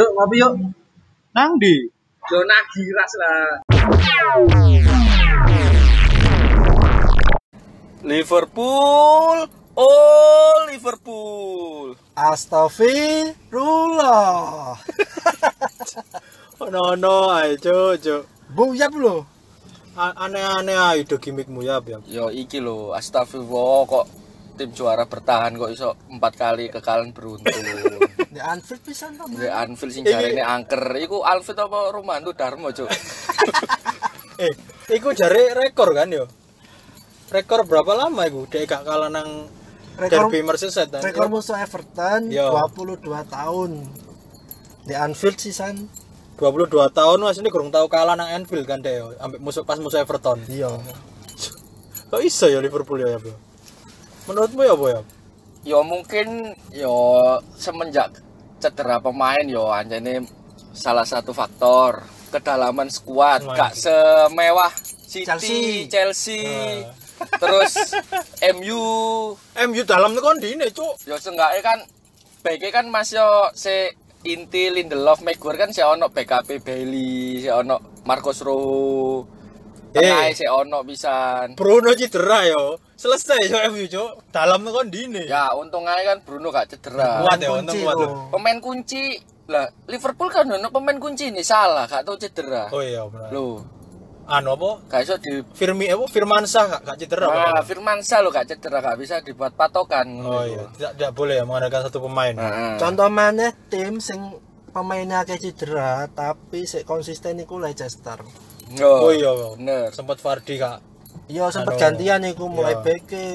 Yuk ngopi yuk. Nang di? Zona giras lah. Liverpool. Oh, Liverpool. Astagfirullah. Ono ono ae cuk Buyap lho. Aneh-aneh ae do gimmickmu ya ya. Yo iki lho, astagfirullah kok tim juara bertahan kok iso empat kali kekalahan beruntun. Di Anfield pisan to. Di Anfield sing jarene angker, iku Alfred apa Romanto Darmo, Cuk. Eh, iku jare rekor kan yo. Rekor berapa lama iku? Dek gak kalah nang Rekor Derby Merseyside kan. rekor musuh Everton Yo. 22 tahun. Di Anfield sisan. 22 tahun mas ini kurang tahu kalah nang Anfield kan deh yo. Ambek musuh pas musuh Everton. Iya. Kok iso ya Liverpool ya, Bro? Menurutmu ya, Boy? Yo mungkin yo semenjak cedera pemain yo anjane salah satu faktor kedalaman skuad gak semewah City, Chelsea. Chelsea, terus MU MU dalam tuh kondine, cuk. yo seenggaknya kan baiknya kan Mas yo se inti Lindelof Maguire kan si ono BKP Bailey si ono Marcos Rojo tengah Eh. si ono pisan Bruno cedera yo. Selesai yo MU, cuk. Dalam tuh kondine. ya untung aja kan Bruno gak cedera Kuat ya, untung kuat. lho. pemain kunci lah Liverpool kan ono pemain kunci ini salah gak tau cedera Oh iya, benar. lo Anu apa? gak iso di Firmi apa? Firmansyah gak, gak cedera nah, apa? Firman Sah lo gak cedera gak bisa dibuat patokan Oh iya, tidak, tidak boleh ya mengandalkan satu pemain. Nah, Contoh mana tim sing pemainnya akeh cedera tapi sik konsisten iku Leicester. Oh iya, bener sempat Fardi kak. Iya sempet Anu, gantian iku mulai iya. beke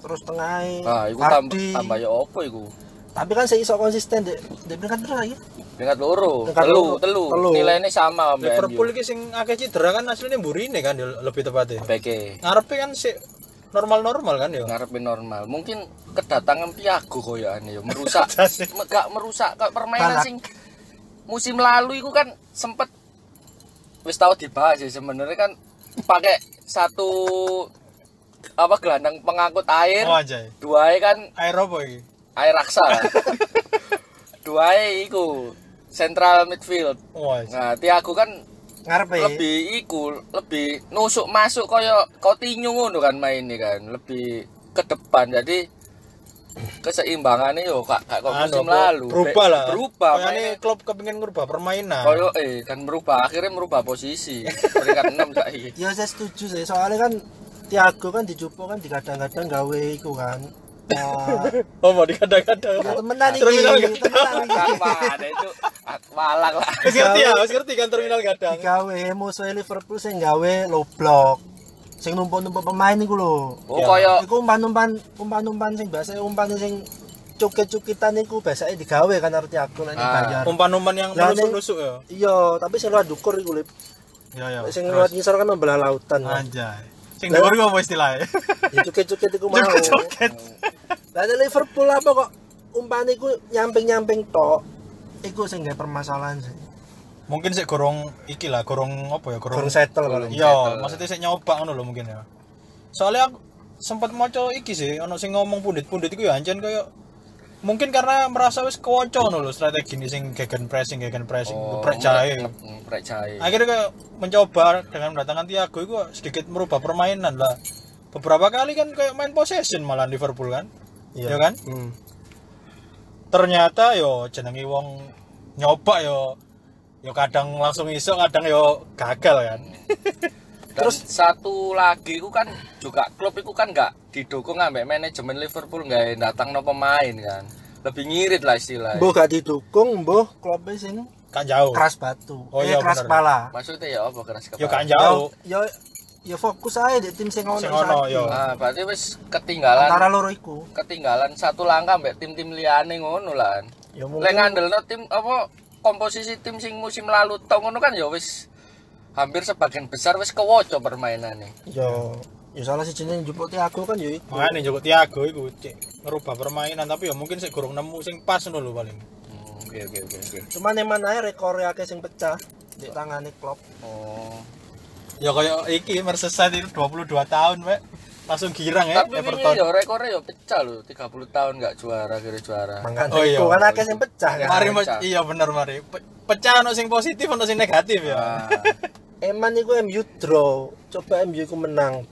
terus tengah ah iku tambah tambah ya opo iku Tapi kan sik iso konsisten dek dek peringkat berapa ya? Tingkat loro, telu, telu, Telu. Nilainya sama sama Liverpool iki sing akeh cedera kan aslinya Murine kan ya, lebih tepatnya. Beke Ngarepe kan sih normal-normal kan ya. ngarepin normal. Mungkin kedatangan Thiago koyoane ya merusak gak merusak kayak permainan sing musim lalu itu kan sempet wis tau dibahas sih sebenarnya kan pakai satu apa gelandang pengangkut air Oh anjay. dua kan Air apa iki? air raksa dua iku central midfield Oh anjay. nah Thiago kan Ngarepe. lebih iku lebih nusuk masuk kaya Coutinho ngono kan mainnya kan lebih ke depan jadi keseimbangannya yo kak kak kok musim Anu, apa, lalu Berubah Be- lah. berubah mainnya. klub kepingin ngubah permainan. koyo eh dan merubah akhirnya merubah posisi peringkat 6 saiki Ya saya setuju sih soalnya kan Tiago kan dijupuk kan dikadang-kadang gawe iku kan. Oh mau dikadang-kadang. ya temenan iki, Terminal gadang. ada itu malang lah Wis ngerti ya, wis ngerti kan terminal gadang. Digawe musuh Liverpool sing gawe low block. Sing numpuk-numpuk pemain iku lho. oh Ya. koyo Iku umpan-umpan umpan-umpan sing biasa umpan sing cukit-cukitan iku biasanya digawe kan arti aku nek Ah. bayar. Umpan-umpan yang Lah, ning- nusuk-nusuk ya. Iya, tapi sing luar dukur iku lip. Ya ya. Sing luar ngisor kan membelah lautan. Anjay. Sing Lah- dhuwur apa istilahnya? Ya cukit-cukit iku mau. Lah nek Liverpool apa kok umpan iku nyamping-nyamping tok. Iku sing gawe permasalahan sih. Mungkin sih gorong iki lah, gorong apa ya, gorong. Kurang settle paling. Iya, maksudnya sih nyoba ngono lho mungkin ya. Soalnya aku sempat maca iki sih, ono sing ngomong pundit-pundit iku ya ancen kayak mungkin karena merasa wis kewoco ngono lho strategi ini sing gegen pressing, gegen pressing, oh, geprek jahe Akhirnya kayak mencoba dengan mendatangkan Thiago itu sedikit merubah permainan lah. Beberapa kali kan kayak main possession malah Liverpool kan. Iya kan? Hmm. Ternyata yo jenenge wong nyoba yo yo kadang langsung iso, kadang yo gagal kan. Terus satu lagi itu kan juga klub itu kan nggak didukung ambek manajemen Liverpool nggak datang no pemain kan. Lebih ngirit lah istilahnya. Mbah gak didukung, mbah klubnya sing Kan jauh. keras batu. Oh, eh, iya, keras bener. kepala. Maksudnya ya apa keras kepala? Yo kan jauh. Ya ya fokus aja di tim sing ono Sing ono, saiki. yo. Ah, berarti wis ketinggalan Antara loro iku. ketinggalan satu langkah mbek tim-tim liyane ngono lah. Ya Lek mungkin ngandelno tim apa komposisi tim sing musim lalu tau ngono kan ya wis hampir sebagian besar wis kewoco permainannya. ya ya salah siji ning jupuk Tiago kan ya iku. Makanya juga Thiago itu cek ngerubah permainan tapi ya mungkin sih kurang nemu sing pas ngono lho paling. Hmm, Oke oke oke oke. Cuman yang mana rekor akeh sing pecah di tangane klub. Oh. Ya kayak iki Merseyside itu 22 tahun, Pak. Langsung girang ya Tapi Everton ya rekornya ya pecah loh, 30 tahun nggak juara, kira juara. Makanya Oh, iya. iku kan akeh sing pecah kan. mari pecah. Iya bener mari Pe- pecah ono sing positif ono sing negatif ya Nah, Eman iku MU draw. Coba MU iku menang.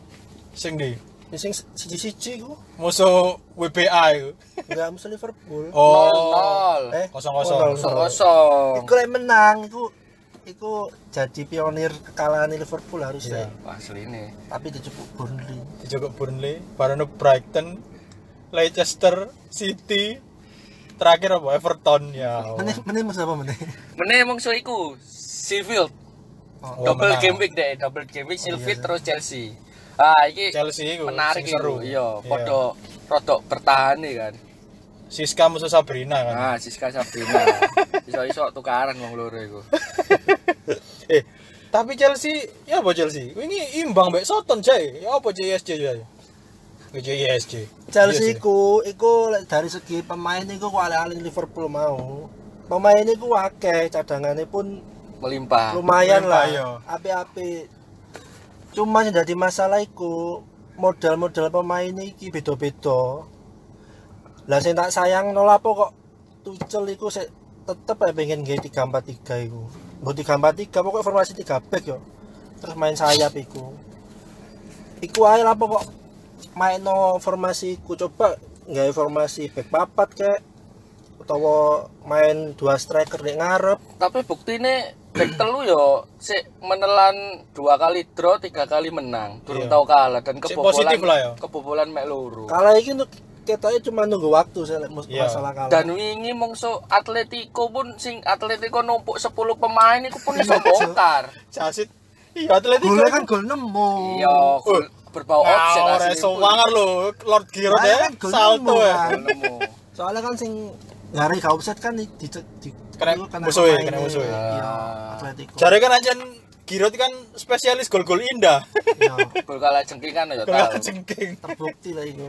sing di Ya Sing siji-siji iku. musuh WBA itu Enggak musuh Liverpool. oh nol. Eh, kosong-kosong. nol, nol. Kosong-kosong. Iku lek menang iku iku jadi pionir kekalahan Liverpool harusnya. Iya. Asli nih. Tapi dijupuk Burnley. dijogok Burnley baru Brighton Leicester City terakhir apa Everton ya. Meneh meneh musuh apa meneh? Meneh emang so iku Sheffield. Oh, double menang. game week deh, double game week Sheffield terus Chelsea. Ah, iki Chelsea iku menarik seru. seru. Iya, padha rodok bertahan nih kan. Siska musuh Sabrina kan Nah, Siska Sabrina. Iso-iso tukaran wong loro iku. eh tapi Chelsea ya apa Chelsea ini imbang mbek Soton jae ya apa JSJ jae JSJ Chelsea iku iku lek dari segi pemain iku kok alih-alih Liverpool mau. Pemain iku akeh, cadangannya pun Melimpah. lumayan Melimpah, lah. iya. Api-api. Cuma yang jadi masalah iku modal-modal pemain iki beda-beda. Lah sing tak sayang nol apa kok Tuchel iku sik tetep ae pengen gawe 3-4-3 iku. Mbok 3-4-3 pokok formasi 3 back yo. Terus main sayap iku. Iku ae lah kok main no formasi iku coba gawe formasi back papat kek utawa main dua striker di ngarep Tapi buktine back telu yo sik menelan dua kali draw, tiga kali menang. Durung Iya. tau kalah dan kebobolan positif lah ya. kebobolan mek loro. kalah iki untuk ketoknya cuma nunggu waktu saya Iya. masalah kalah. Dan wingi mongso Atletico pun sing Atletico numpuk 10 pemain iku pun iso bongkar. Casit iya Atletico golnya kan gol nemu. Iya, gol berbau offset Nah, asli pun. wangar lo Lord Giroud ya kan salto ya. Soalnya kan sing ngari gak offset kan di, di, di Kena itu musuhnya, kena musuhnya. iya Ah. Atletico. Jare kan aja Giroud kan spesialis gol-gol indah. Iya. Gol kalah jengking kan ya gol tahu. jengking. Terbukti lah itu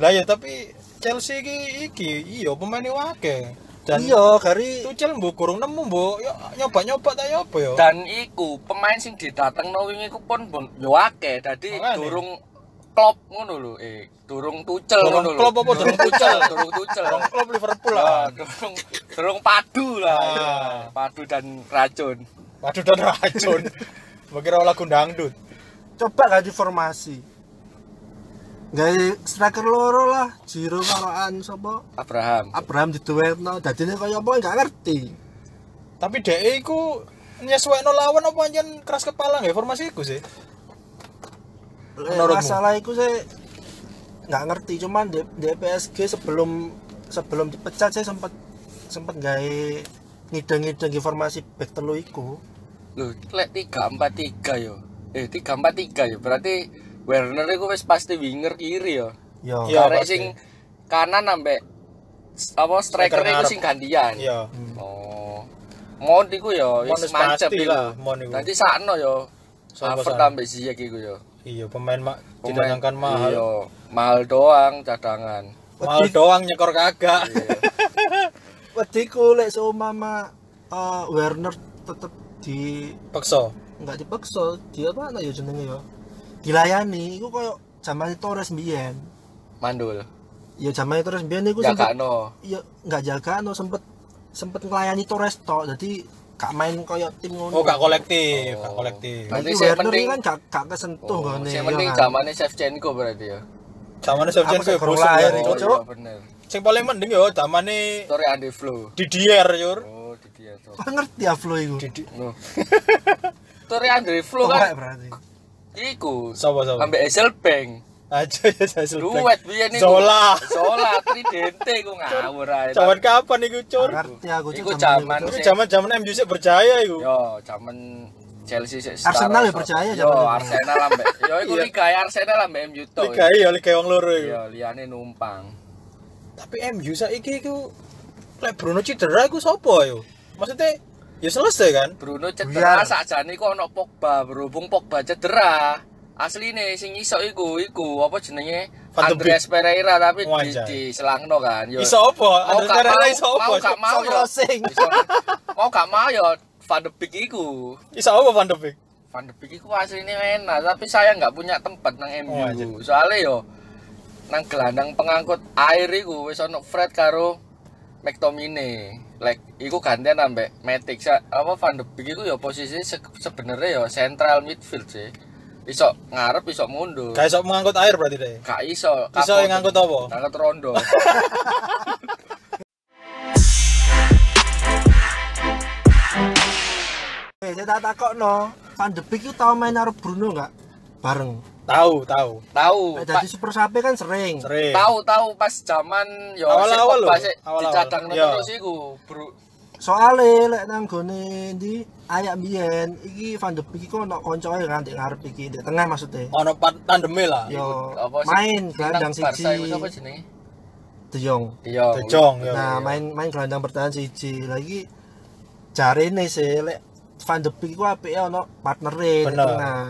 lah ya tapi Chelsea iki iki iya pemainnya wake dan iya gari Tuchel mbok kurung nemu mbok yo nyoba-nyoba ta yo apa yo Dan iku pemain sing didatengno wingi iku pun bon- yo akeh. Dadi durung klop ngono lho, eh durung tucel Durung ngono lho. klop apa durung tucel? Durung tucel. Orang klub Liverpool lah durung durung padu lah. Ah. Padu dan racun. waduh dan racun kira lagu dangdut coba ganti formasi Gawe striker loro lah, Jiro karoan sapa? Abraham. Abraham diduwekno, dadine kaya apa enggak ngerti. tapi DE iku nyesuaino lawan apa anjen keras kepala nggak formasi iku sih Menurutmu? masalah itu saya nggak ngerti cuman di, di PSG sebelum sebelum dipecat saya sempat sempat gawe ngideng-ngideng informasi back telu iku Loh, lek 3-4-3 yo. Eh 3-4-3 yo. Berarti Werner iku wis pasti winger kiri yo. yo Iya, Karek pasti. sing kanan ambek s- apa striker ngarep. sing gantian. iya Oh. Mon iku yo Mon wis mancep lah, Mon iku. Nanti sakno Havertz sakno? ambek Ziyech iku yo. iya pemain mak didatangkan mahal Iya, mahal doang cadangan. mahal doang nyekor kagak Iya. wediku lek seumpama eh, Werner tetep di pekso nggak dipaksa dia apa nah ya jenenge ya dilayani iku koyo zaman Torres mbiyen Mandul. ya zaman Torres mbiyen iku sempet no. ya nggak jaga no sempet sempet ngelayani Torres tok jadi gak main koyo tim ngono oh gak kolektif gak Oh. kolektif Berarti saya Werner penting- kan gak, gak kesentuh Oh, gone, yang ya penting kan? zamannya Shevchenko berarti ya. zamane Shevchenko ya busuk lahir itu, Cuk. iya bener. sing paling mending ya zamane Story Andi Flu. Didier yur Oh, di dia tuh. Kok ngerti ya flow iku? Didi No. Story Andre Pokoknya kan berarti. Iku sapa sapa ambek Hazelbank. aja ya saya Duet biyen iku. Zola Zola tridente iku ngawur ae. Zaman kapan iku cur? Ngerti aku Iku itu. Iku zaman-zaman MU sik berjaya iku. Yo, zaman Chelsea sik Arsenal ya percaya Yo. Arsenal ambek. Yo iku Iya. liga Arsenal ambek MU to. Liga iya liga wong loro iku. Yo, liyane numpang. Tapi MU saiki iku lek Bruno cedera iku sapa yo? Maksudnya ya selesai kan? Bruno cedera sakjane kok ono Pogba, berhubung Pogba cedera. Asline sing iso iku iku apa jenenge Andreas Pereira tapi di, Wajah. di selangno kan. Yo. Iso apa? Mau Andres Pereira mau, iso apa? mau gak mau yo. Iso- Mau gak mau yo Van de Beek iku. Iso apa Van de Beek? Van de Beek iku aslinya enak, tapi saya nggak punya tempat nang MU. Oh. Soalnya yo nang gelandang pengangkut air iku wis ono Fred karo McTominay. Like iku gantian ambek Matic. Sa- Apa Van de Beek iku yo posisi se sebenarnya yo central midfield sih. Iso ngarep, iso mundur. Gak iso mengangkut air berarti deh. Gak iso. Iso yang ngangkut apa? Ngangkut rondo. Eh, saya tak takok no. Van de Beek itu tau main karo Bruno nggak? Bareng. Tahu, tahu. Tahu. Eh, jadi super sape kan sering. Sering. Tahu tahu pas zaman yo Awal-awal lho, dicadang terus iku, Bro. Soale lek nang gone di ayak biyen iki Van de Beek iku ono koncoe kan di ngarep iki, di tengah maksudnya. Ono tandeme lah. Yo Apa main Nang gelandang Barca siji. apa jenenge? De Jong. Iya. De Jong ya. Nah, main main gelandang bertahan siji. Lagi jarene sih lek Van de Beek iku apike ono partnere di Bener. tengah.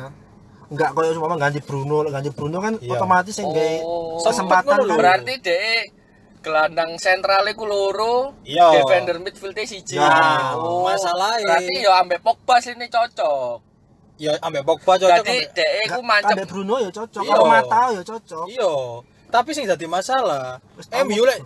Enggak koyo cuma ganti Bruno, ganti Bruno kan Iya. otomatis sing gawe Oh. kesempatan kan. Berarti dek gelandang sentral iku loro, Iya. defender midfield siji. Ya, Oh, masalahnya. Berarti yo ambek Pogba sini cocok. Ya ambek Pogba cocok. Jadi ambek- dek iku Ambek mancep Bruno ya cocok, Iya. mata ya cocok. Iya. Tapi sing dadi masalah, MU lek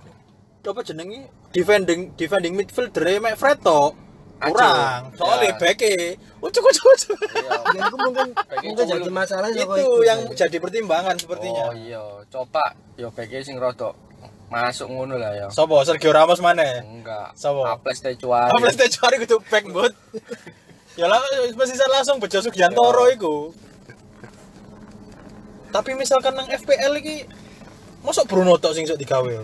apa jenenge defending defending midfielder mek Fred tok. Kurang. Soalnya Ya. beke ucuk ucuk ucuk. Iya. Ya, itu mungkin mungkin gitu jadi dulu. masalah ya, Itu iku yang sih. jadi pertimbangan sepertinya. Oh iya, coba yo beke sing rada masuk ngono lah ya. Sopo Sergio Ramos mana? Enggak. Sapa? Aples teh cuari. Apa mesti cari kudu back bot. ya lah mesti langsung Bejo Sugiantoro iku. Tapi misalkan nang FPL iki mosok Bruno tok sing sok digawe.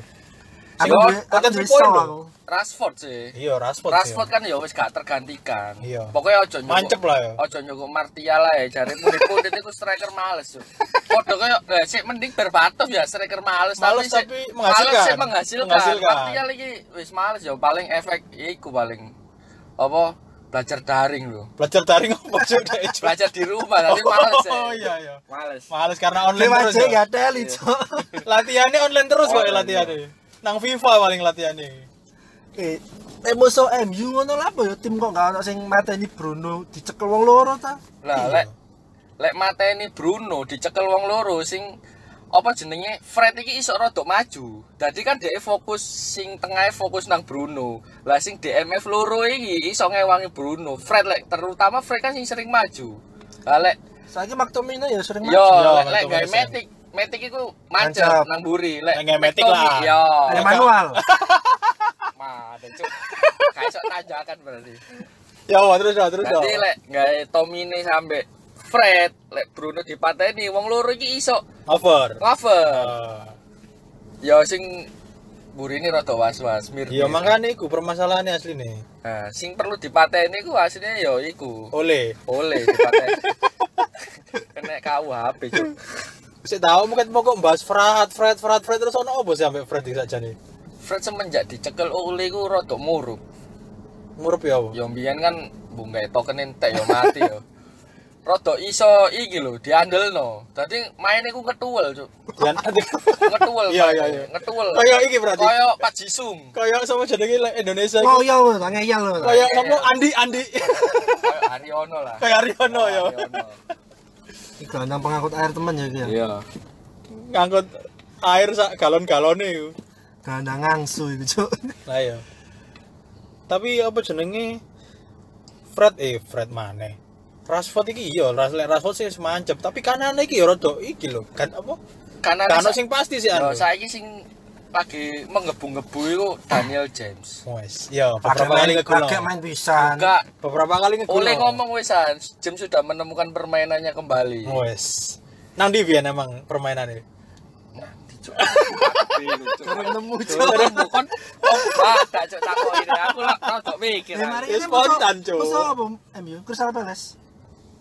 Sing konten point lho. aku. Rashford sih. Iya, Rashford. Rashford kan ya wis gak tergantikan. Iya. Pokoknya ojo nyogok. Mancep lah ya. Ojo nyogok Martial lah ya, jare pundit-pundit itu striker males yo. Padha kaya lah sik mending Berbatov ya striker males Males tapi menghasilkan. Males sik menghasilkan. Menghasilkan. Martial iki wis males yo paling efek iku paling apa belajar daring lho. Belajar daring apa sih dek? Belajar di rumah tapi males ya. Oh iya iya. Males. Males karena online Lewat terus. aja ya. gak teli, Iya. Latihannya online terus kok ya latihannya. Nang FIFA paling latihannya. Eh, eh musuh MU ngono lah apa ya tim kok gak ono sing mateni Bruno dicekel wong loro ta? Lah lek lek mateni Bruno dicekel wong loro sing apa jenenge Fred iki iso rada maju. Dadi kan dhek fokus sing tengahnya fokus nang Bruno. Lah sing DMF loro iki iso ngewangi Bruno. Fred lek terutama Fred kan sing sering maju. Lah lek Saiki McTominay ya sering maju. Yo, lek gawe. Matic Matic iku mancep nang buri. Lek McTominay, lah. Yo. Ada manual. Mah, cuk. Kayak iso tanjakan berarti. Ya wah, terus ya terus ya. Berarti lek gawe Tomine sampe Fred, lek Bruno dipateni wong loro iki iso Over. cover. Ah. Ya sing burine rada was-was mir. Iya makanya iku permasalahannya asli nih. Nah, sing perlu dipateni iku aslinya ya iku. Oleh. Oleh dipateni. Kena KUHP, Cuk. Saya tahu mungkin mau kok bahas Fred, Fred, Fred, Fred terus ono apa sih sampai Fred saja nih? Fred semenjak dicekel oleh iku rada murup. Murup ya apa? Ya mbiyen kan bunggae token entek ya mati ya. Rada iso iki lho diandelno. Dadi main iku ketuwel, Cuk. Ngetuwel. Iya, iya, iya. Ngetuwel. Kayak iki berarti. Kayak Pak Jisung. Kayak sama jenenge lek Indonesia Oh iku. iya lho, tak ngeyel lho. Kayak ngomong Andi Andi. Kayak Haryono lah. Kayak Aryono ya. Iki gelandang pengangkut air teman ya iki ya. Iya. Ngangkut air sak galon-galone iku. Gelandang ngangsu iku, Cuk. Lah ya. Tapi apa jenenge Fred eh Fred mana? Rashford iki iya, Ras lek Rashford sih semancep, tapi kanane iki ya rada iki lho, kan apa? Karena Kan ono sing pasti sih Yo, anu. saiki sing lagi menggebu-gebu itu Daniel James. Wes, ya beberapa kali main, ngegul. agak main pisan. Enggak, Beberapa kali ngegul. oleh ngomong wisan, James sudah menemukan permainannya kembali. Wes. Nang ndi biyen emang permainannya? Kurang nemu, Cuk. Cuk, kon oh, ada cuk takok ini. Aku lah rada mikir. Mari Ya, kita spontan, Cuk. musuh apa? MU Crystal Palace.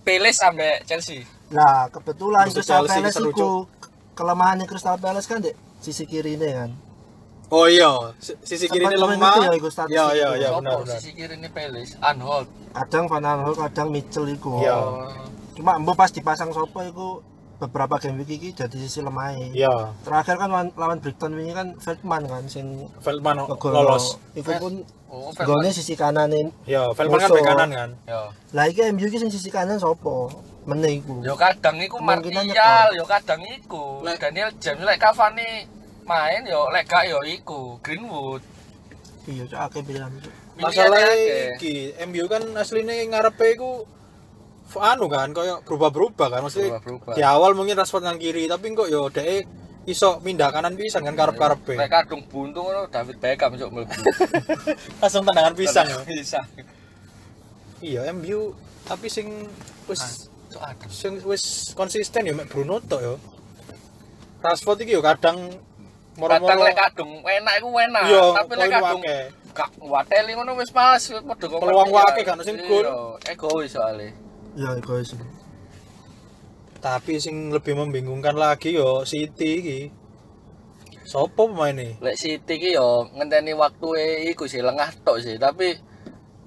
Peles ambek Chelsea. Lah, kebetulan Crystal Palace iku kelemahannya Crystal Palace kan dek sisi kiri ini kan. Oh iya, si- sisi kiri ini lemah. itu ya, iku statistik Ya ya itu. ya Sopo benar benar. sisi kiri ini Peles, Anhold. Kadang Van Aanholt, kadang Mitchell iku. Iya. Oh. Cuma embo pas dipasang sopo iku beberapa game week iki jadi sisi lemah Iya, terakhir kan lawan, lawan Brighton ini kan Feldman kan sing Feldman ngegol lolos. iku pun Oh, golnya sisi kanan ini. Ya, Feldman kan bek kanan kan. Yo. lah iki MU iki sing sisi kanan sopo meneh iku. Yo kadang iku Martial, yo kadang iku. Lek- Daniel James lek Cavani main yo lek gak yo iku. Greenwood. iya cok akeh cok. Masalah iki, MU kan aslinya ngarepe iku anu kan koyo berubah-berubah kan maksudnya Berubah-berubah. di awal mungkin Rashford nang kiri tapi kok yo dhek iso pindah kanan pisan kan karep-karepe Lek kadung buntu ngono David Beckham cuk mlebu. langsung tendangan pisang ya. Pisang. iya MU tapi sing wis aduh. sing wis konsisten ya mek Bruno tok yo Rashford iki yo kadang Kadang moro-moro lek kadung enak iku enak, Iya, tapi lek kadung gak wateli ngono wis males padha kok. Peluang wake gak ono sing gol. Iya, Egois soalnya. Iya guys tapi sing lebih membingungkan lagi yo City iki Sopo pemain nih? Lek City ki yo ngenteni waktu iku sih lengah tok sih, tapi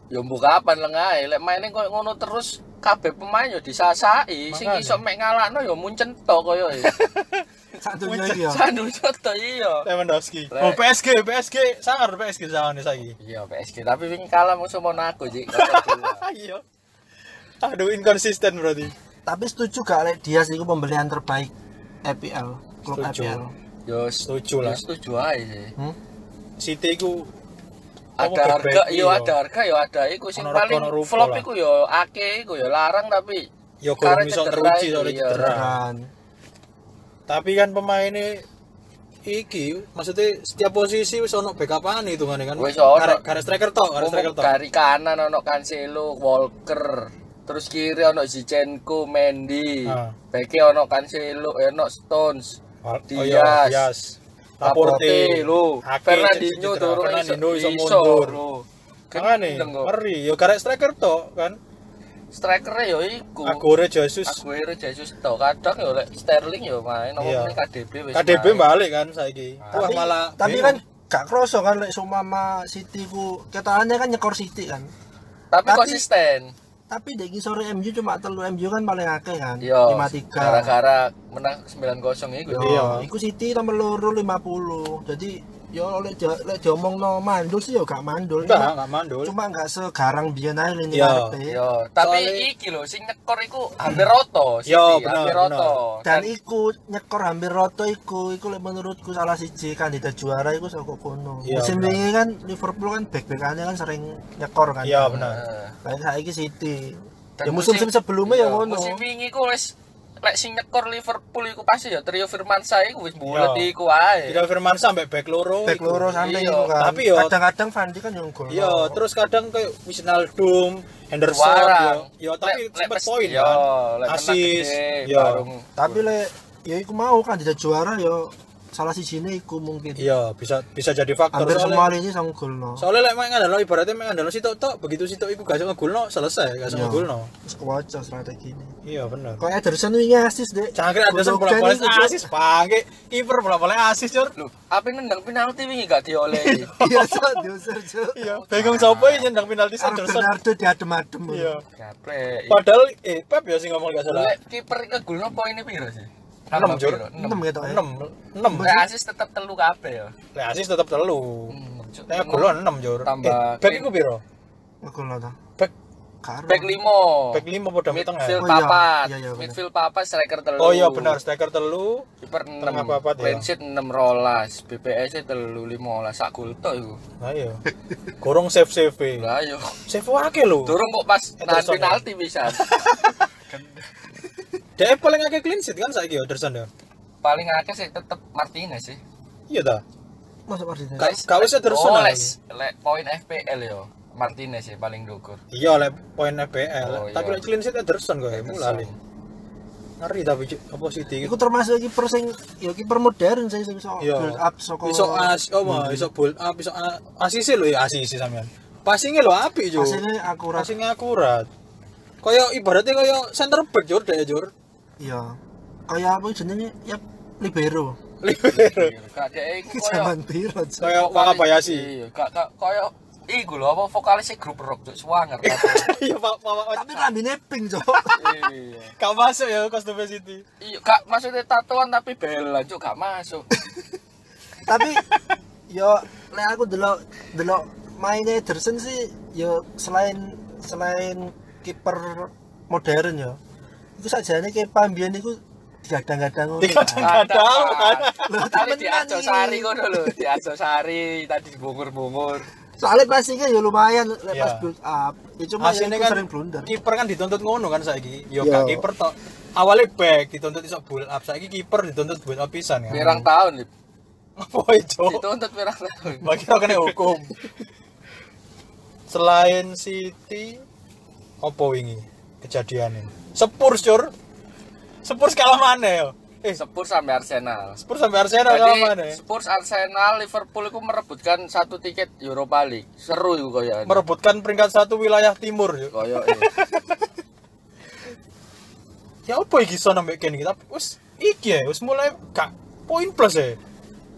yo mbok kapan lengah lek maine koyo ngono terus kabeh pemain yo disasai, sing Makanya. iso mek ngalahno yo muncen tok koyo e. satu iki ya Sandu tok iya. Lewandowski. Oh PSG, PSG sangar PSG sama nih saiki. Iya PSG, tapi wingi kalah musuh Monaco sih. Iya. Aduh inkonsisten berarti. tapi setuju gak lek Dias itu pembelian terbaik EPL klub Setuju. EPL Yo Setuju lah. yo Setuju aja sih. hmm? City ku Ada harga, yo ada harga, yo ada iku sing paling flop iku yo ake iku yo larang tapi yo kurang Karena iso cedera teruji soalnya iya. cedera. kan Tapi kan pemainnya iki maksudnya setiap posisi wis ono backupane itu kan kan. Wis ono. Karek karek striker tok, Ngomong striker tok. dari kanan ono Cancelo, Walker, terus kiri ono Zinchenko, Mendy, Ah. beke ono Cancelo, eh, ono Stones, Oh Dias, iya, Dias. Laporte, Ake, Fernandinho turun Fernandinho iso iso mundur. kok. ngeri yo karek striker tok kan. Strikernya yo iku. Agore Jesus Aguero Jesus tok kadang yo lek Sterling yo main Iya. ngomongnya KDB wis. KDB main. balik kan saiki. Wah tapi, malah tapi kan gak kroso kan lek sumama City ku ketahannya kan nyekor City kan Tapi, Tapi- konsisten. Tapi dek sore MU cuma telu MU kan paling akeh kan Yo. 53 Gara-gara menang 9-0 iku. Yo, Iya. iku City nomor loro 50 jadi yo lek di- lek diomongno mandul sih yo gak mandul enggak cuma, enggak mandul. cuma gak segarang biyen ae lini ngarepe. Yo, tapi Soalnya- iki lho sing nyekor iku hampir roto, City, Yo, bener, hampir roto. dan iku nyekor hampir roto iku iku lek menurutku salah siji kandidat juara iku saka kono musim bener. wingi kan Liverpool kan back-backane kan sering nyekor kan Iya benar. Eh, Kayak saiki City. dan ya musim-musim sebelumnya ya iya, ngono. Musim wingi ku wis lek sing nyekor Liverpool iku pasti ya trio Firmansyah iku wis bulet Iya. iku ae. Tidak Firman sampai back loro. Back iku. loro sampai Iya, itu kan. tapi yo- kadang-kadang Van Dijk kan yang gol. Iya, terus kadang kayak Wijnaldum, Henderson, Warang. yo, yo tapi pes- poin yo, kan. Asis, yo. tapi lek ya iku mau kandidat juara yo salah siji iku mungkin. Iya, bisa bisa jadi faktor Hampir soalnya. semua lini sang gol no. Soalnya lek main ngandalo ibaratnya main ngandalo sitok tok, begitu sitok iku gak iso ngegolno selesai, gak iso Iya. ngegolno. Wis kewaca strategi ini. Iya bener. Kok Ederson wingi asis dek. Cangkir bola-bola iku, Cuk. asis pake, kiper bola-bola asis, Cur. Lho, apa nendang penalti wingi gak diolehi? Iya, Cuk, diusir, Cuk. Iya, bingung sapa yang nyendang penalti Arep Henderson. Bernardo diadem-adem. Iya. Gaplek. Padahal eh Pep ya sing ngomong gak salah. Lek kiper ngegolno poinnya piro sih? Enam, Jur. Enam gitu ya. 6 6. Lek asis tetep telu kabeh ya. Lek asis tetep telu. Hmm, Cuk. Lek gol 6, Jur. Tambah Eh, back clean. iku piro? No ta. Back Karo. Back limo. back 5 padha tengah. Midfield Oh, iya. papat. Iya, iya. Midfield papat striker telu. Oh iya benar, striker telu. Kiper 6. Tengah papat, ya. Clean sheet 6 rolas. BPS telu 15 sak gol tok iku. Nah iya. Gorong save save. Lah yo. Save akeh lho. Durung kok pas nahan ya? penalti bisa. Dia paling akeh clean sheet kan saiki Ederson ya. Paling akeh sih tetep Martinez sih. Iya ta. Masuk Martinez. Ka- Gak wis Ederson. Oh, lah. lek poin FPL yo. Martinez sih paling dukur. Iya lek poin FPL, Oh, iya. tapi lek clean sheet Ederson kok ya, mulai. Ngeri tapi apa City Iku termasuk kiper sing ya kiper modern iso Iya. build up saka iso as oh mah iso build up iso asisi lho ya asisi sampean. Passingnya lho apik Cuk. Hasilnya akurat. Passingnya akurat. Kaya ibaratnya kaya center back Jur deh Jur. Iya. Kayak apa jenenge ya libero. Libero. Iku koyo Zaman piro. Kaya Wakabayashi. Iya, gak gak koyo iku lho apa vokalisnya grup rock cuk swanger Iya, Pak, Pak. Tapi rambine pink, Cok. iya Gak masuk ya kostum City. iya gak maksudnya tatoan tapi bela cuk gak masuk Tapi yo lek aku delok delok mainnya Ederson sih yo selain selain kiper modern yo. Iku sajane Kepa mbiyen iku digadang-gadang ngono. Digadang-gadang. kan. temenan di Ajo iki. Sari ngono lho di Ajo Sari tadi dibungkur-bungkur Soalnya passingnya yo lumayan lek Iya. build up. Ya cuma ya Hasilnya kan sering blunder. kiper kan dituntut ngono kan saiki. Yo Yo. gak kiper tok. Awalnya back dituntut iso build up, saiki kiper dituntut build up pisan kan. pirang tahun Lip. Apa itu? dituntut pirang tahun Bagi orang kena hukum. Selain City, apa wingi kejadian ini? Spurs, Cur. Spurs kalah mana ya? Eh, Spurs sampai Arsenal Spurs sampai Arsenal kalah mana? Jadi Spurs, Arsenal, Liverpool itu merebutkan satu tiket Europa League. Seru itu kaya. Merebutkan peringkat satu wilayah timur. Cuk. Kaya Ya apa iki iso nambah kene iki? Tapi wis iki ya, wis mulai gak poin plus ya.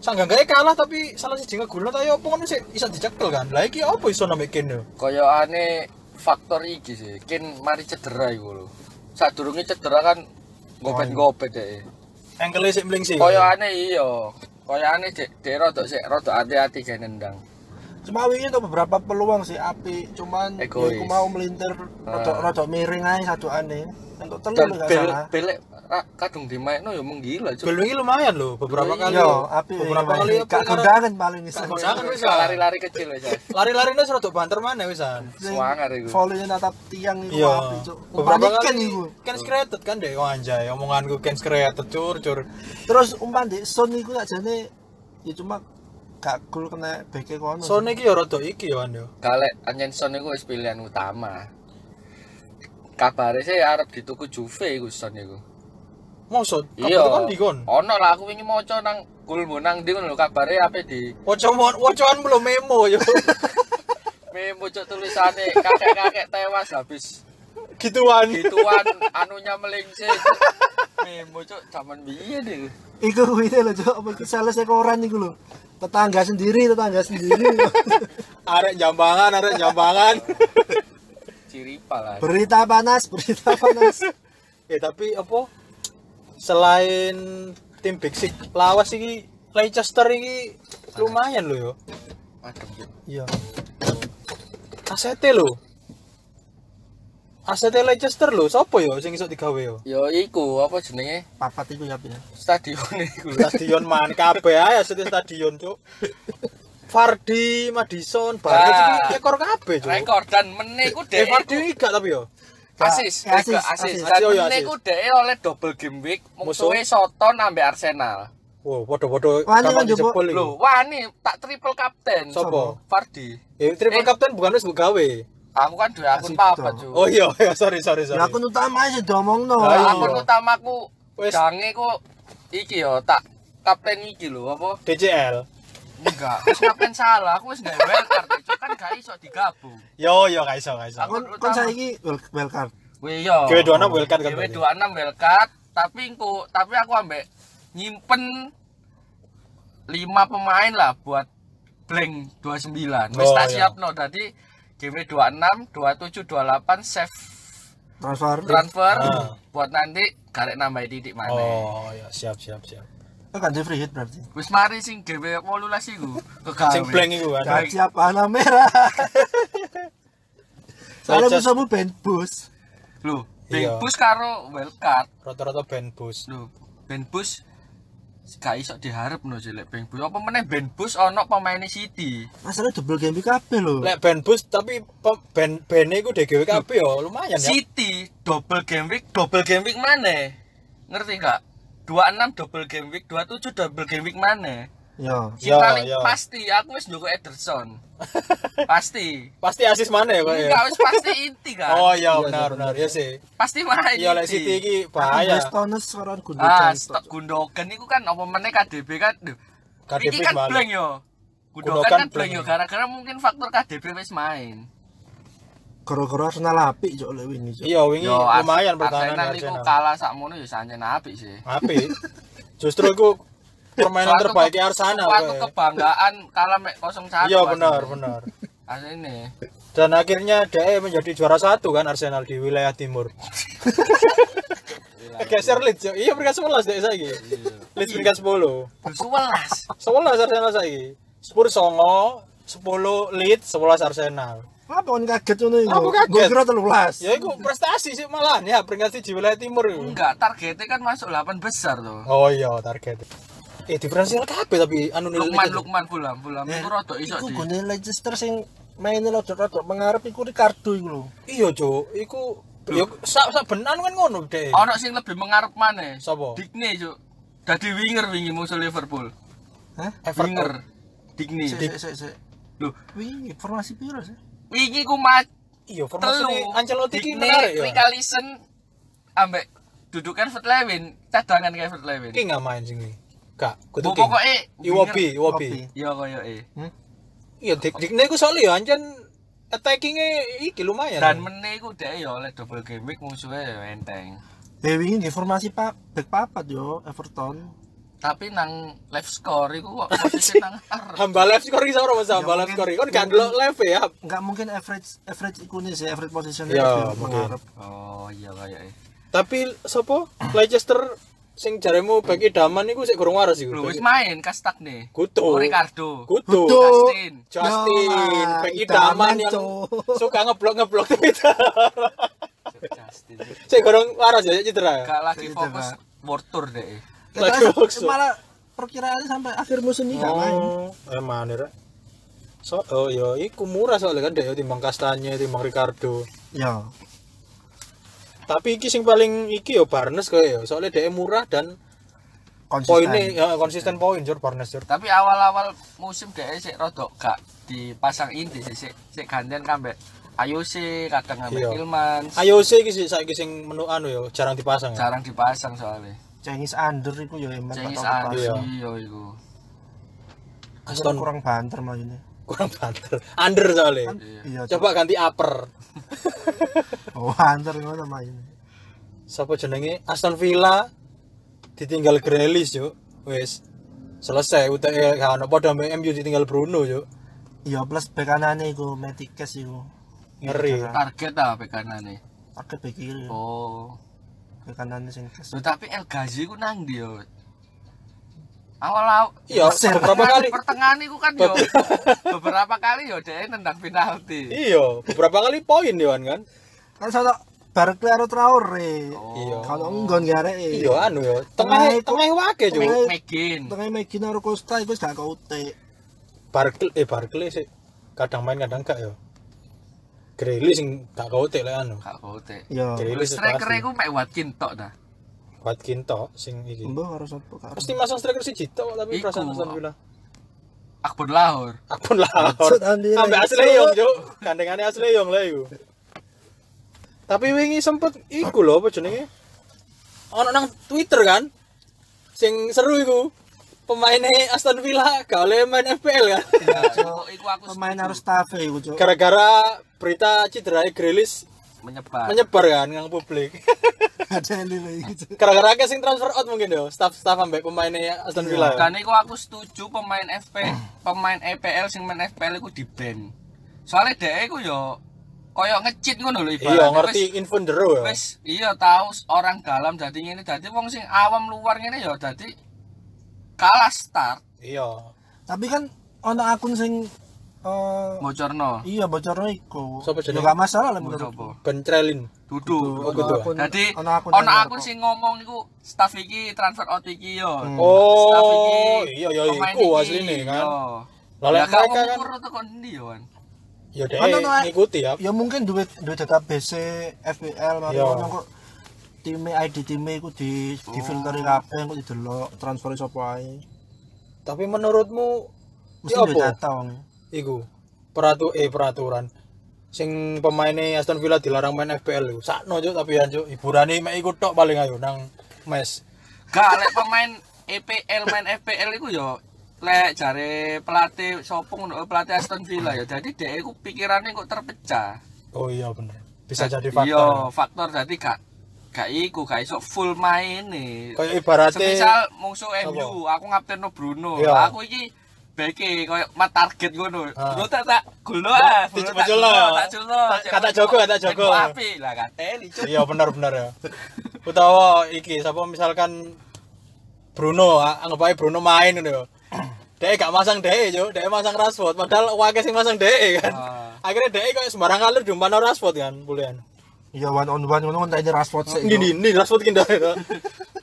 Sangga gak kalah tapi salah siji ngegulno ta ya apa ngono sih iso dicekel kan. Lah iki apa iso nambah kene? kaya aneh faktor iki sih. Kin mari cedera iku lho. Sadurunge cedera kan gopet-gopet deh. Engkele sik mling sih. Kaya aneh iya. Kaya aneh dek dek rada sik rada hati-hati kayak nendang. Cuma wingi untuk beberapa peluang sih api, cuman ya Egois. iku mau melintir rodok rodok miring aja satu aneh. Untuk telu enggak bel salah. belek kadung dimainno ya menggila cuk. Gol wingi lumayan loh, beberapa Iya, kali. Yo, api beberapa wingi kali Gak kondangan paling. Gak kondangan wis Lari-lari kecil aja. Lari-larine serodok banter mana wisan. Semangat iku. Volley natap tiang iku Iya. api, Cuk. Beberapa kali iku. kan created kan deh, oh anjay, omonganku kan created cur cur. Terus umpan di Son iku sakjane ya cuma gak gol kena beke kono. Soalnya iki ya rada iki ya Wan yo. Galek anjen Son iku wis pilihan utama. Kabare sih arep dituku Juve iku Son iku. Maksud, Iya. kan dikon. Ono lah aku wingi maca nang gulmu nang ndi ngono lho kabare ape di Waca wacoan belum memo yo. memo cuk tulisane kakek-kakek tewas habis Gituan. gituan anunya melingsing. Memo cuk zaman biyen iku. Iku kuwi lho Cuk, apa sales koran iku lho. Tetangga sendiri, tetangga sendiri. Arek jambangan, arek jambangan. Ciripa lah. berita panas, berita panas. ya tapi apa? Selain tim Big Six lawas iki Leicester iki lumayan loh yo. Adem. Iya. ACT lo. ACT Leicester lo, sapa yo sing iso digawe yo? Yo iku apa jenenge? Papat iku ya Pi. Stadion iku. Stadion man kabeh ae ACT stadion, Cuk. Fardi, Madison, Barnes Ah. iki ekor kabeh, Cuk. Rekor dan meneh iku Eh Fardi gak tapi yo. Asis, asis, asis, asis. asis. Dan Oh, iya, meneh asis. iku dhek oleh double game week Musuh. musuhe Soton ambek Arsenal. Wow, podo-podo Wani kan jebol-. Lho, wani tak triple captain. Sopo? Fardi. Ya triple Eh. captain bukan wis gawe. Aku kan duwe akun papat. Cuk. Oh iya, iya sorry sorry sorry. Ya akun utama aja diomongno. Ah, iya. akun utamaku Wes. jange ku iki yo tak kapten iki lho apa? DCL. Enggak, wis kapten salah, aku wis gawe wildcard, Cuk. Kan gak iso digabung. Yo yo gak iso gak iso. Aku- Kon saiki well, well card. Wih yo. Gawe 26 wildcard kan Gawe berarti? 26 wildcard, tapi engko tapi aku ambek nyimpen 5 pemain lah buat blank 29. Wis Oh, tak iya. siapno. Dadi gawe 26, 27, 28 save Transfer. transfer Ah. buat nanti garek nambah titik mana. Oh ya siap siap siap. Oh, kan free hit berarti. Wis mari sing gawe 18 iku. Kegawe. Sing blank iku kan. Siap warna merah. Soalnya musuhmu band bus. Lho, Iya. Ben Bus karo wildcard. Rata-rata band bus. Lho, Ben Bus gak iso diharap no sih lek Ben Bus. Apa meneh Ben Bus ono pemain City. Masalah double game kabeh lho. Lek band bus tapi band band iku DGW kabeh yo lumayan ya. City double game week, double game week mana? Ngerti gak? 26 double game week, 27 double game week mana? Yo. Si Ya, paling ya. pasti aku wis njogo Ederson. pasti. Pasti asis mana ya kok ya? Enggak wis pasti inti kan. Oh iya Iya, benar iya, benar ya sih. Pasti main. Iya lek. City iki bahaya. Stones sekarang Ah, Gundogan. stok Gundogan itu kan apa meneh KDB kan. Duh, KDB kan blank yo. Gundogan Gundogan kan blank. yo gara-gara mungkin faktor KDB wis main. Gara-gara Arsenal apik cok lek wingi. Cok. Iya wingi lumayan pertahanan Arsenal iku Arsenal. kalah sakmono ya sancen apik sih. Apik. Justru iku permainan terbaik Arsenal Suatu kebanggaan kalah mek 0-1. Iya benar benar. Asline. dan akhirnya DE menjadi juara satu kan Arsenal di wilayah timur geser Leeds yo. iya peringkat 11 DE saiki Leeds peringkat 10 Bersuwelas. 11 Arsenal saiki Spurs songo 10 Leeds 11 Arsenal Apa kon kaget ngono iku? Aku kaget. Gue kira 13. ya itu prestasi sih malahan ya peringkat di wilayah timur Enggak, targetnya kan masuk 8 besar tuh. oh iya target eh diferensial kabeh tapi anu nilai Lukman Lukman Fulham Fulham Eh, itu rada iso Iku di. gone Leicester sing maine rodok-rodok mengarep iku Ricardo iku lho. iya cuk iku yo sak sak benan kan ngono deh Ono sing lebih mengarep maneh. Sopo? Digne, Cuk. Dadi winger wingi musuh Liverpool. Hah? Everton Winger. Digne. Sik sik sik. Loh, Wih, informasi piro sih? Wingi ku mat iya formasi telu. Ancelotti iki Digne, menarik ya Richarlison ambek duduk Everett Lewin, cadangan ke Everett Lewin. Ki nggak main sing iki. Kak, kudu King. Pokoke Iwobi, Iwobi. Ya koyo e. Iya, dik dikne ku soalnya ya anjen attacking-e iki lumayan. Dan meneh iku dhek ya oleh double game week musuhnya ya enteng. Eh wingi nggih informasi Pak back papat yo Everton. Tapi nang live score iku kok posisi nang ngarep. hamba live score iki ora Mas hamba live score. Kon gak ndelok live ya. Enggak mungkin average average iku nih sih average position Ya, mungkin. Oh iya kayak e. Tapi sapa? Leicester sing jaremu back idaman iku sik gorong waras iku. Lho wis main kastak nih. Kutu. Oh, Ricardo. Kudu. Kudu. Justin. Justin, Ya, back idaman, idaman yang suka ngeblok-ngeblok Twitter. Justin. Sik gorong waras ya cedera. Gak lagi Itu, fokus world tour deh. Lagi workshop. malah perkiraannya sampai akhir musim ini main. Oh, emang nih, Rek. So, oh iya, iku murah soalnya kan deh timbang Kastanya, timbang Ricardo. Ya. Tapi iki sing paling iki yo Barnes kayak ya, soalnya dia murah dan Konsisten. poinnya ya, konsisten poin jur Barnes jur. Tapi awal-awal musim deh sik rodok gak dipasang inti sih sik sik gantian kambek Ayo sih kadang ambek Iya. Ilman Ayo sih iki sih saiki sing menu anu yo jarang dipasang ya. jarang dipasang soalnya. Cengis under iku ya emang atau Andi Iya. yo iku. Aston kurang banter mainnya. Kurang banter. Under soalnya. Iya. Coba ganti upper. Oh, banter ngono mainnya. Siapa jenenge Aston Villa ditinggal Grealish yo. Wis selesai UTE kan padha ambek MU ditinggal Bruno yo. Iya plus bek kanane iku Metikes iku. Ngeri. Target ah bek kanane. Pakai bek kiri. Oh. Bek kanane sing kes. Loh, tapi El Ghazi ku nang ndi yo? Awal-awal Iya, beberapa kali. pertengahan iku kan yo beberapa kali yo dhek nendang penalti. Iya, beberapa kali poin Dewan kan. Kan sono Barkley karo Traore. Iya. Kalau enggon gak arek. Iya anu yo. Tengah Tengah- tengah wake jo. Tengah- Megin. Tengah Megi karo Costa iku wis gak kautek. Barkley eh Barkley sih kadang main kadang gak yo. Grealish sing gak kautek lek anu. Gak kote. Iya. Grealish Striker iku mek Watkin tok dah. Watkin tok sing iki. Mbah karo sapa karo. Pasti masang striker siji tok tapi perasaan Aston Villa. Akbar Lahor. Apun lah. Maksud Andi Ambek asli yong jo. Gandengane asli yong lah iku. Tapi wingi sempet iku lho apa jenenge? Ono nang Twitter kan. Sing seru iku. Pemainnya Aston Villa gak oleh main FPL kan. Iku iku aku Pemain harus stafe iku, Cuk. Gara-gara berita cedera Grealish menyebar. menyebar kan ngang publik. Ada lho iki. Cuk. Gara-gara akeh sing transfer out mungkin yo, staff-staff ambek pemainnya Aston Villa. ya. Dan iku aku setuju pemain FP, pemain EPL sing main FPL iku di ban. Soalnya dhek iku yo koyo ngecit ngono lho ibaratnya. Iya, ngerti info ndero ya. Wis iya tahu orang dalam dadi ngene dadi wong sing awam luar ngene yo dadi kalah start Iya. Tapi kan ono akun sing eh bocorno. iya bocorno iku. Sapa jenenge? gak masalah lah menurutku. Ben Trelin. Dudu. Gitu. akun- Dadi ono yang akun ngarep. sing ngomong iku staff iki transfer out iki yo. Oh, Staff iki iya, iya, iku asline kan. Lah lek mereka kan- ngukur tekan ndi yo kan. Ya deh ngikuti ya. Ya mungkin duit duit database FPL mari Iya. ngono kok time ID time iku di Oh. difilteri kabeh kok didelok transfer sapa ae. Tapi menurutmu Mesti duit apa? Iku peratu eh peraturan sing pemainnya Aston Villa dilarang main FPL iku. Sakno juk tapi ya juk hiburane mek iku tok paling ayo nang mes. Gak lek pemain EPL main FPL iku yo lek jare pelatih sopo ngono pelatih Aston Villa ya. Jadi dhek iku pikirane kok terpecah. Oh iya bener. Bisa jadi Iya, faktor. faktor jadi gak gak iku gak iso full main nih. Kayak ibaratnya Semisal musuh MU, aku ngaptenno Bruno. Iya. Aku iki beke koyo mat target ngono. Ah. Lu tak tak gulo ah. Di- Bro, di- tak tak. Tak- kata Joko, kata Joko. Api lah kateli cuk. iya benar benar ya utawa iki sapa misalkan Bruno anggap aja Bruno main ngono yo Dek gak masang dek yo, dek masang Rashford padahal wake sing masang dek kan. Ah. Akhirnya dek kok sembarang kalur diumpan Rashford kan bulian. Iya one on one ngono kan ini Rashford sih. Ini ini Rashford ki ndak itu.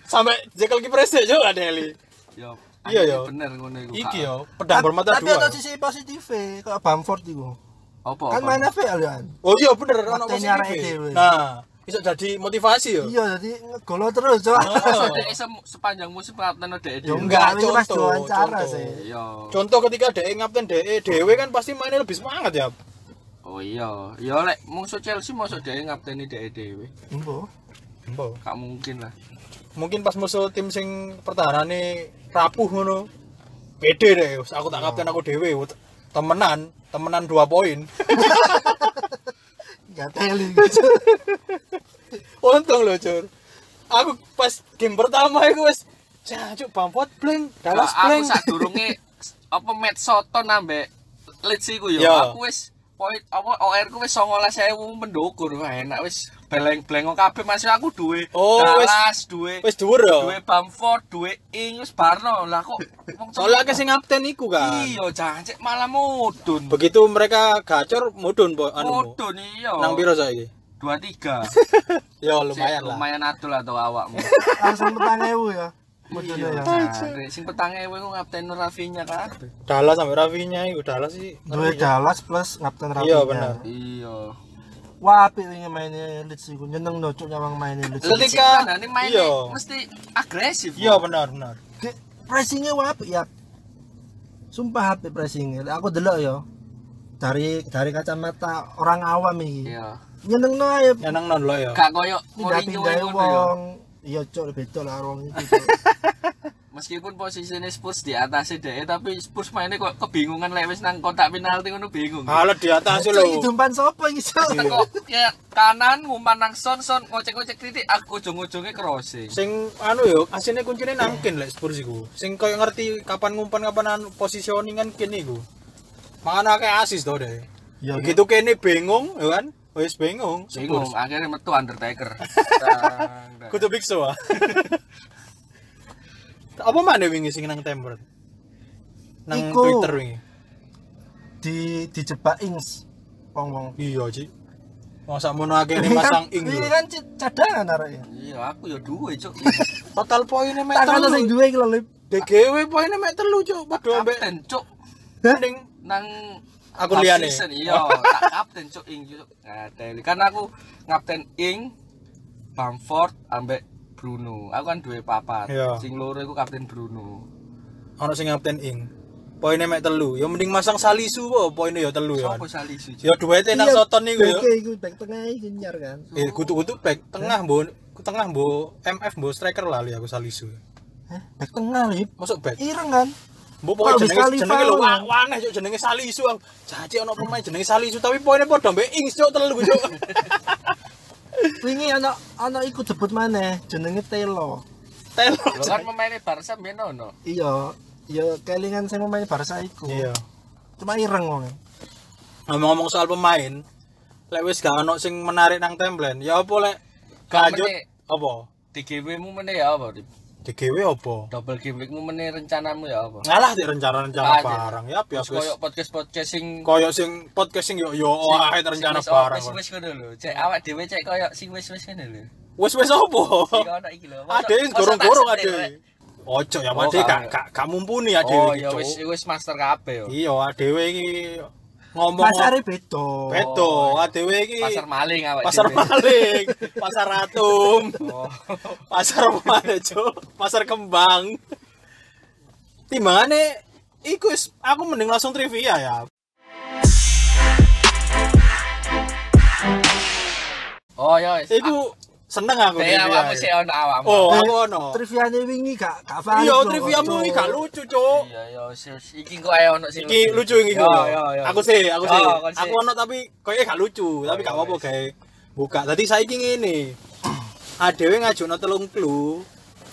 Sampai jekel kiper sih yo ada Eli. Yo. Iya, yo. Bener ngono iku. Iki yo pedang bermata Tapi dua. ada sisi positif kayak Bamford iku. Apa? Kan main FPL kan. Oh iya bener ono positif. dhewe. Nah, iso jadi motivasi yo. Iya jadi ngegolo terus cok. Oh. Sepanjang musim kapten Ya dhewe. enggak, contoh, contoh. sih. Iya. Contoh ketika dek ngapten dek dhewe kan pasti mainnya lebih semangat ya. Oh iya. Ya lek musuh Chelsea mosok dhewe ngapteni dek dhewe. Embo. Embo. Gak mungkin lah. Mungkin pas musuh tim sing pertahanane rapuh ngono. Pede deh, aku tak kapten aku dhewe. Temenan, temenan dua poin. Gak teli gitu. Untung loh, Cur. Aku pas game pertama iku wis jancuk Bamford blank, Dallas Lah, aku blank. sadurunge apa match Soton ambek Leeds iku yo. Ya. Aku wis poin apa OR ku wis 19.000 mendukur Wah, enak wis beleng-beleng kabeh masih aku duwe Oh, Dallas, duwe Wis dhuwur ya. duwe Bamford, duwe Ing wis barno. Lah kok Soalnya akeh sing ngapten iku kan. Iya, jancuk malah mudun. Begitu mereka gacor mudun po anu. Mudun iya. Nang piro saiki? 23. Ya lumayan lah. Lumayan adul atau awakmu. Langsung petang ewu ya. Iya, ya. Sing petang ewe ku ngapten Rafinya kabeh. Dallas sampai Rafinya iku Dallas sih. Duwe Dallas plus Kapten Rafinha. Iya, bener. Iya. Wah, apik wingi mainnya Leeds iku. Nyeneng no cuk nyawang mainnya Leeds. Ketika- ini mainnya iya. mesti agresif. Iya benar benar. Pressingnya wah apik ya. Sumpah apik pressingnya. Aku delok ya. Dari dari kacamata orang awam iki. Iya. Nyeneng no ae. Nyeneng non lo ya. Gak koyo Mourinho ya. wong. Iya cuk beda lah orang itu. Meskipun posisinya Spurs di atas DE tapi Spurs mainnya kok kebingungan lek wis nang kotak penalti ngono bingung. Halat di atas lho. iki umpan sapa iki cuk? Kok ya kanan ngumpan nang son son ngocek-ngocek titik aku ujung-ujungnya crossing. Sing anu yo, asine kuncine nangkin lek Spurs iku. Sing koyo ngerti kapan ngumpan kapan anu positioningan kene iku. Makanya kayak asis to deh. Iya, Begitu kene bingung, ya kan? Wis bingung. Bingung Spurs. akhirnya metu Undertaker. Kudu Big Show. Apa mana wingi sing nang temper? Nang Iku. Twitter wingi. Di dijebak ings. Wong-wong. Iya, Ci. Masa mono akeh masang ing Ini kan c- cadangan arek. Iya, aku ya duwe, Cuk. Total poinnya mek Tak ana sing telu. duwe iki lho. Lip. DGW poinnya mek telu, Cuk. Padha ambek Cuk. ning Nang Half liyane? season, Iya, tak kapten, Cuk, ing, Cuk. Ngadeli. Karena aku ngapten ing Bamford ambek Bruno. Aku kan duwe papat. Iya. Sing loro iku kapten Bruno. ana sing ngapten ing. Poinnya mek telu. Ya mending masang Salisu po, poinnya ya telu ya. Sopo Salisu, Cuk? Ya duwete nang Iya, Soton ya. beke iku back tengah iki nyar kan. Eh kutu-kutu back tengah mbok tengah mbok MF mbok striker lali aku Salisu. Heh, back tengah lip. Masuk back. Ireng kan. Mbok pokoke jenenge jenenge lho foul. wa- waneh cuk jenenge Salisu. aku. Jaji ono pemain jenenge Salisu tapi poinnya padha mbek ing cuk telu cuk. Wingi ana ana iku debut maneh jenenge Telo. Telo. Lo kan pemainnya Barca biyen ono. Iya, iya kelingan sing main Barca iku. Iya. Cuma ireng wong. Ngomong-ngomong soal pemain, lek wis gak ono sing menarik nang template, ya apa lek lanjut meneh. apa? Di GW mu meneh ya apa? DGW apa? Double week mu meneh rencanamu ya apa? Ngalah di rencana-rencana Ah, barang ya biasa koyo podcast-podcast sing koyo sing podcast sing yo yo wae rencana barang. Wis wis ngono lho. Cek awak dhewe cek koyo sing wis wis ngono lho. Wis wis opo? Sing ono iki lho. Ade gorong-gorong ade. Ojo ya Oh, ade gak- gak mumpuni ade Oh iki, ya Cuk. wis wis master kabeh yo. Iya adewe iki ngomong Pasare beda. beto adewe iki Pasar maling awak pasar maling, pasar atum, Oh. pasar mana cuk? Pasar kembang. Timbangane iku wis aku mending langsung trivia ya. Oh ya. Iku seneng aku trivia. awakmu sik ono awakmu. Oh, aku ono. Triviane wingi gak gak valid. Iya, lho, triviamu iki gak lucu, Cuk. Iya ya wis wis. iki kok ae ono sing Iki lucu iki kok. yo, yo. Aku sih, aku sih. Oh, sih. Aku ono tapi koyo gak lucu, tapi gak iya, apa-apa gawe buka. Dadi saiki ngene. Adewe ngajukno telung clue.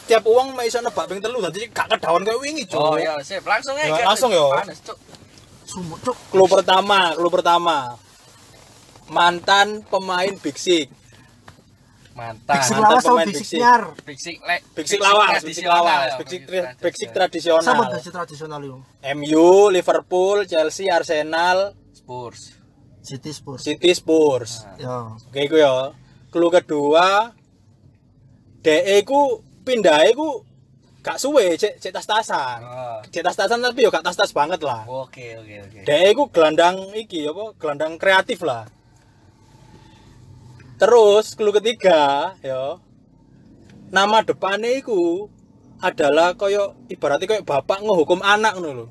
tiap uang mek iso nebak ping telu dadi gak kedawan koyo wingi, Cuk. Oh iya, sip. Langsung aja. Ya, langsung, yo. Panas, Cuk. Sumut cuk. Clue pertama, clue pertama. Mantan pemain Big Six. Six mantan lawas sama Six Six. nyar. Big Six lek. Big Six lawas, tradisional lawas, Six Sama tradisional. Big Six tradisional itu. MU, Liverpool, Chelsea, Arsenal, Spurs. City Spurs. City, Spurs. Ya. Oke iku ya. Clue kedua DE ku pindah ku gak suwe, cek cek tas-tasan. Oh. Cek tas-tasan tapi yo gak tas-tas banget lah. Oke, oke, oke. DE ku gelandang iki apa? Gelandang kreatif lah. Terus clue ketiga ya. Nama depannya iku adalah koyo ibaratnya koyo bapak ngehukum anak ngono lho.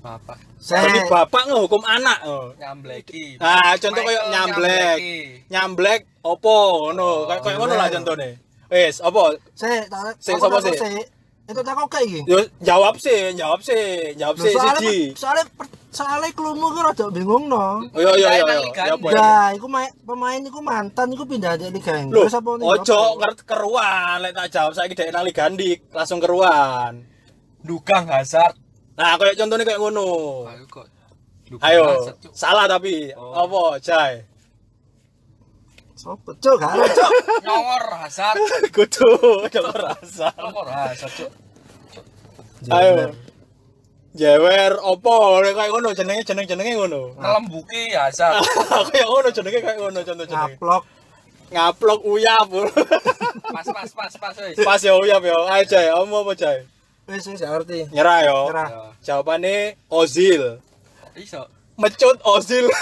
Bapak Jadi Saya bapak ngehukum anak. Oh. nyambleki. Nah, contoh kayak nyamblek. Nyamblek opo ngono. Kayak ngono lah contohnya. Wes, opo? saya tak Sik, aku sapa sik? Itu tak kok iki. Yo jawab sih, jawab sih, jawab sih soalnya siji. soalnya per- soalnya klumu ki rada bingung no. Oh, Saya yo. nang Ya? Liga iku ma- pemain iku mantan iku pindah dari Liga Inggris apa nih? ojo keruan, lek tak jawab saiki dhek nang Ligandik, langsung keruan. Dukang Hazard. Nah, kayak contohnya kayak ngono. Ayo salah tapi Oh. apa, Jai? Sopo cuk, gak ada cuk. Nyongor Hazard. Kudu coba rasa. Nyongor Hazard, Cuk. Ayo. Jewer opo Lek kayak ngono jenenge jeneng jenenge ngono. Ngelembuki Hazard. kayak ngono jenenge kayak ngono contoh jenenge. Ngaplok. Ngaplok uyap. Pas, pas, pas, pas, wis. Pas ya uyap ya. Ayo Jai, omong apa Jai? Wis wis ngerti. Nyerah yo. Nyerah. Yo. Jawabannya Ozil. Iso. Mecut Ozil.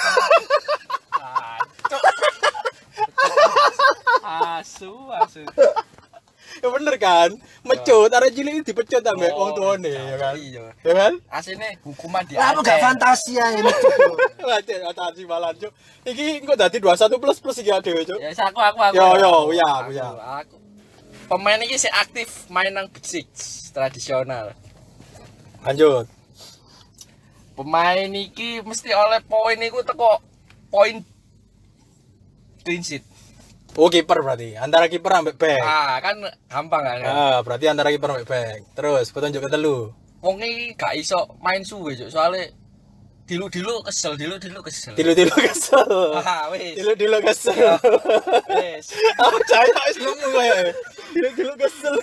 Asu, asu. ya bener kan? Mecut, arek cilik ini dipecut ambek Oh, wong tuane ya kan. Iya. Ya kan? Asine hukuman di Lah aku gak fantasi ya ini cuk. Lajeng atasi malan cuk. Iki engko dadi 21 plus plus iki dhewe cuk. Ya aku aku aku. Yo, yo, uyap, Aku, uyap. Aku. Pemain ini sih aktif main nang Big Six tradisional. Lanjut. Pemain iki mesti oleh poin iku teko poin clean sheet. Oh kiper berarti. Antara kiper ambek back. Ah, kan gampang kan. Ah, berarti antara kiper ambek back. Terus petunjuk ketelu. Wong iki gak iso main suwe, Cuk. Soale dilu-dilu kesel, dilu-dilu kesel. Tilu-tilu kesel. Ah, wis. Tilu-tilu kesel. Wis. Aku caya wis nemu kaya. Tilu-tilu kesel.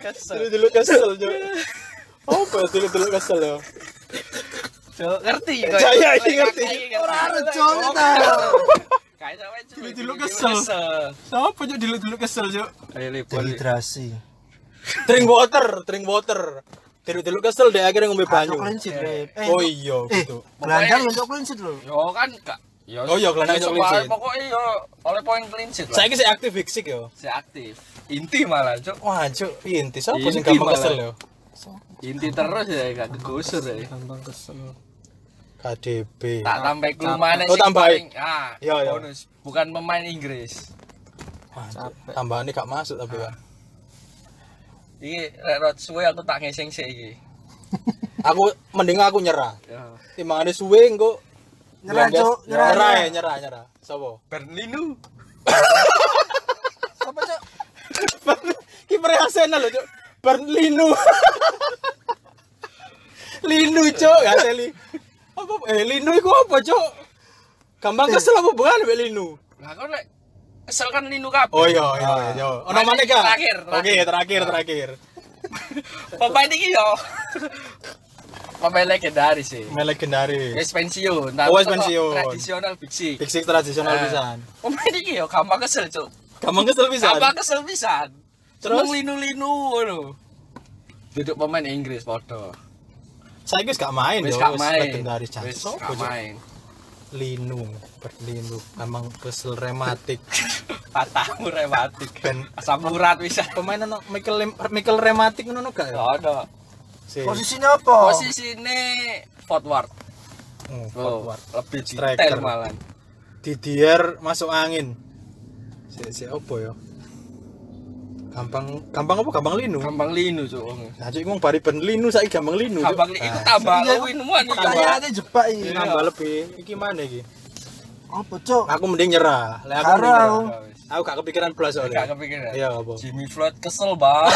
Kesel. Tilu-tilu kesel cuk. Apa ya tilu-tilu kesel ya? Cuk, ngerti kok. Jaya iki ngerti. Ora rejo ta. Dilu-dilu kesel. Siapa cuk tilu-tilu kesel cuk? Dehidrasi. Drink water, drink water. Tilu-tilu kesel deh akhirnya ngombe banyu. Eh, Oh iya Eh, gitu. gelandang untuk clean sheet lho. Yo kan gak Yo, Oh iya, gelandang clean sheet. Pokoknya yo oleh poin clean sheet lah. Saya sih aktif Big Six yo. Saya aktif. Inti malah, Cuk. Wah, cuk, inti sapa Inti sing gampang kesel yo? Inti terus ya gak kegusur ya. Gampang kesel. KDB. Tak tambah kelumane Oh, paling- Ah, Iya, iya. bonus. Bukan pemain Inggris. Wah, tambahan ini gak masuk tapi kan. Iki rek rot suwe aku tak ngeseng sik iki. Aku mending aku nyerah. Ya. Timbangane suwe engko Nyerah, Cuk, nyerah, Nyerah ya, nyerah. nyerah, nyerah. Sopo? Berlinu. Apa cuk? Kiper Arsenal lho, Cuk. Berlinu. Linu, Cuk, ya Seli. Apa eh Linu iku apa, Cuk? Gampang kesel apa bukan mbek Linu? Lah kok lek kesel kan linu kabeh. Oh iya, iya, iya. Ono Terakhir, maneh Kak? terakhir, Oke, terakhir. terakhir, terakhir. Pemain iki yo. Pemain legendaris sih. Main legendaris. Wis pensiun. Oh, teko pensiun. Tradisional. Big Six tradisional Eh, pisan. Pemain iki yo gampang kesel, Cuk. Gampang kesel pisan. Gampang kesel pisan. Terus? Terus linu-linu ngono. Duduk pemain Inggris padha. Saiki wis gak main Wis gak main. legendaris. Wis gak main. Linu, berlinu, emang kesel rematik. Patahmu rematik. Ben Asam urat bisa. pemain ono Michael Michael rematik ngono gak ya? Ono. Si. Posisinya apa? Posisine forward. Oh, Oh, forward. lebih Striker. detail malah. Didier masuk angin. Si si opo ya? Gampang gampang apa gampang linu? Gampang linu, Cuk. Nah, cuk ngomong bari ben linu saiki gampang linu. Gampang linu Nah, tambah Iya. winuan iki. Pertanyaannya jebak iki. Iya. nambah lebih. Iki mana iki? Apa cuk? Aku mending nyerah. Lek aku Karo aku. Aku gak kepikiran belas soalnya. Gak kepikiran. Iya, apa? Jimmy Floyd kesel bang.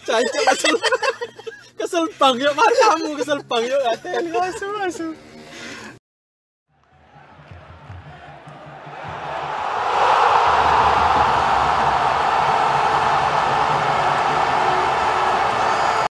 Cancel kesel. kesel bang yuk matamu kesel bang yuk atel asu asu.